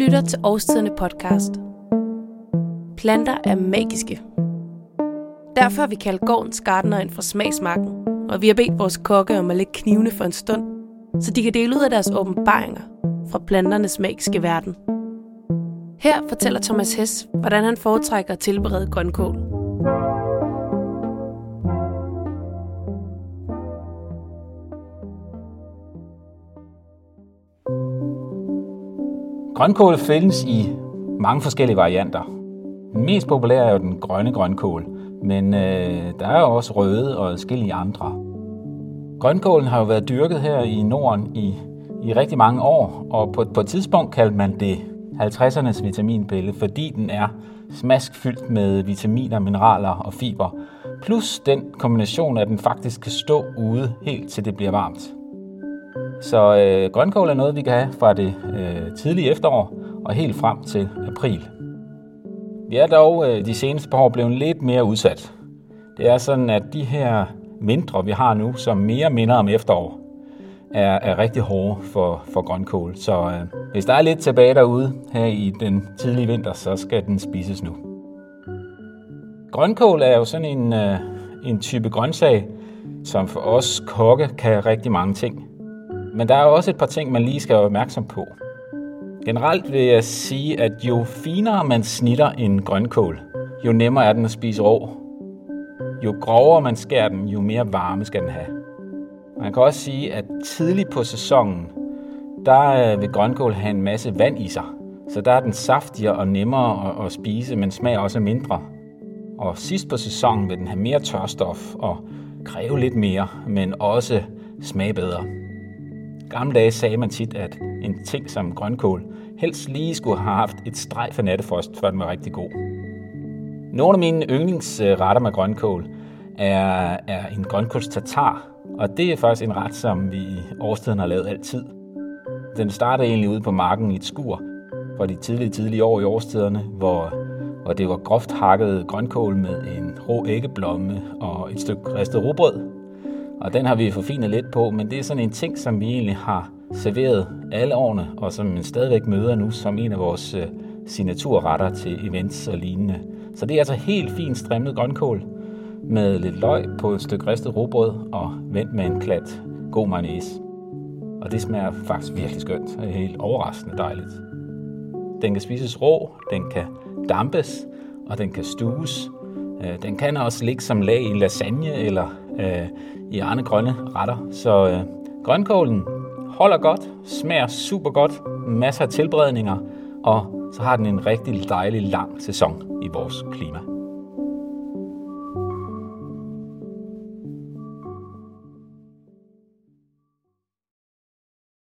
lytter til Årstiderne podcast. Planter er magiske. Derfor har vi kaldt gårdens gardner ind fra smagsmarken, og vi har bedt vores kokke om at lægge knivene for en stund, så de kan dele ud af deres åbenbaringer fra planternes magiske verden. Her fortæller Thomas Hess, hvordan han foretrækker at tilberede grønkål. Grønkål findes i mange forskellige varianter. Den mest populære er jo den grønne grønkål, men øh, der er jo også røde og forskellige andre. Grønkålen har jo været dyrket her i Norden i, i rigtig mange år, og på, på et tidspunkt kaldte man det 50'ernes vitaminpille, fordi den er smaskfyldt med vitaminer, mineraler og fiber, plus den kombination, at den faktisk kan stå ude helt til det bliver varmt. Så øh, grønkål er noget, vi kan have fra det øh, tidlige efterår og helt frem til april. Vi er dog øh, de seneste par år blevet lidt mere udsat. Det er sådan, at de her mindre, vi har nu, som mere minder om efterår, er, er rigtig hårde for, for grønkål. Så øh, hvis der er lidt tilbage derude her i den tidlige vinter, så skal den spises nu. Grønkål er jo sådan en, øh, en type grøntsag, som for os kokke kan rigtig mange ting. Men der er også et par ting, man lige skal være opmærksom på. Generelt vil jeg sige, at jo finere man snitter en grønkål, jo nemmere er den at spise rå. Jo grovere man skærer den, jo mere varme skal den have. Man kan også sige, at tidligt på sæsonen, der øh, vil grønkål have en masse vand i sig. Så der er den saftigere og nemmere at, at spise, men smager også mindre. Og sidst på sæsonen vil den have mere tørstof og kræve lidt mere, men også smage bedre gamle dage sagde man tit, at en ting som grønkål helst lige skulle have haft et streg for nattefrost, før den var rigtig god. Nogle af mine yndlingsretter med grønkål er, er en grønkålstatar, og det er faktisk en ret, som vi i årstiden har lavet altid. Den startede egentlig ude på marken i et skur for de tidlige, tidlige år i årstiderne, hvor, hvor det var groft hakket grønkål med en rå æggeblomme og et stykke ristet rugbrød, og den har vi forfinet lidt på, men det er sådan en ting, som vi egentlig har serveret alle årene, og som man stadigvæk møder nu som en af vores øh, signaturretter til events og lignende. Så det er altså helt fint strimlet grønkål med lidt løg på et stykke ristet råbrød og vendt med en klat god mayonnaise. Og det smager faktisk virkelig skønt. og er helt overraskende dejligt. Den kan spises rå, den kan dampes, og den kan stues. Øh, den kan også ligge som lag i lasagne eller øh, i Arne Grønne retter. Så øh, grønkålen holder godt, smager super godt, masser af tilberedninger, og så har den en rigtig dejlig lang sæson i vores klima.